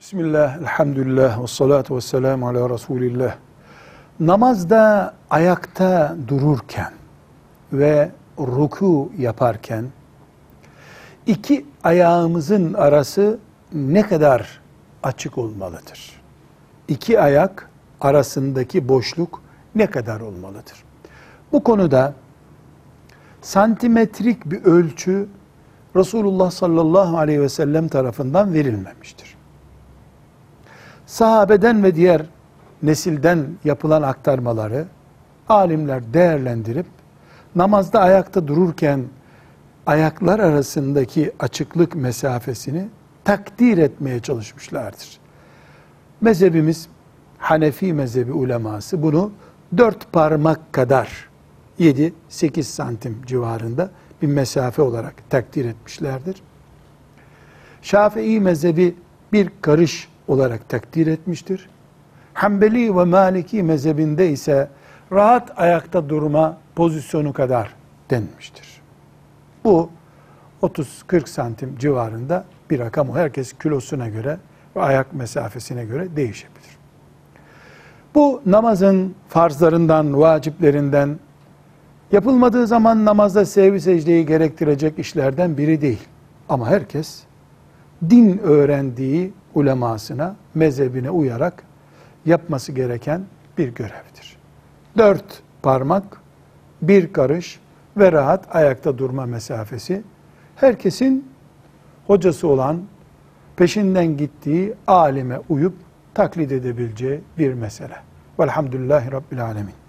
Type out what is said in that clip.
Bismillah, elhamdülillah, ve salatu ve selamu ala Resulillah. Namazda ayakta dururken ve ruku yaparken iki ayağımızın arası ne kadar açık olmalıdır? İki ayak arasındaki boşluk ne kadar olmalıdır? Bu konuda santimetrik bir ölçü Resulullah sallallahu aleyhi ve sellem tarafından verilmemiştir. Sahabeden ve diğer nesilden yapılan aktarmaları alimler değerlendirip namazda ayakta dururken ayaklar arasındaki açıklık mesafesini takdir etmeye çalışmışlardır. Mezhebimiz Hanefi mezhebi uleması bunu dört parmak kadar 7-8 santim civarında bir mesafe olarak takdir etmişlerdir. Şafii mezhebi bir karış olarak takdir etmiştir. Hanbeli ve Maliki mezhebinde ise rahat ayakta durma pozisyonu kadar denmiştir. Bu 30-40 santim civarında bir rakam. Herkes kilosuna göre ve ayak mesafesine göre değişebilir. Bu namazın farzlarından, vaciplerinden, yapılmadığı zaman namazda sevgi secdeyi gerektirecek işlerden biri değil. Ama herkes din öğrendiği ulemasına, mezhebine uyarak yapması gereken bir görevdir. Dört parmak, bir karış ve rahat ayakta durma mesafesi herkesin hocası olan, peşinden gittiği alime uyup taklit edebileceği bir mesele. Velhamdülillahi Rabbil Alemin.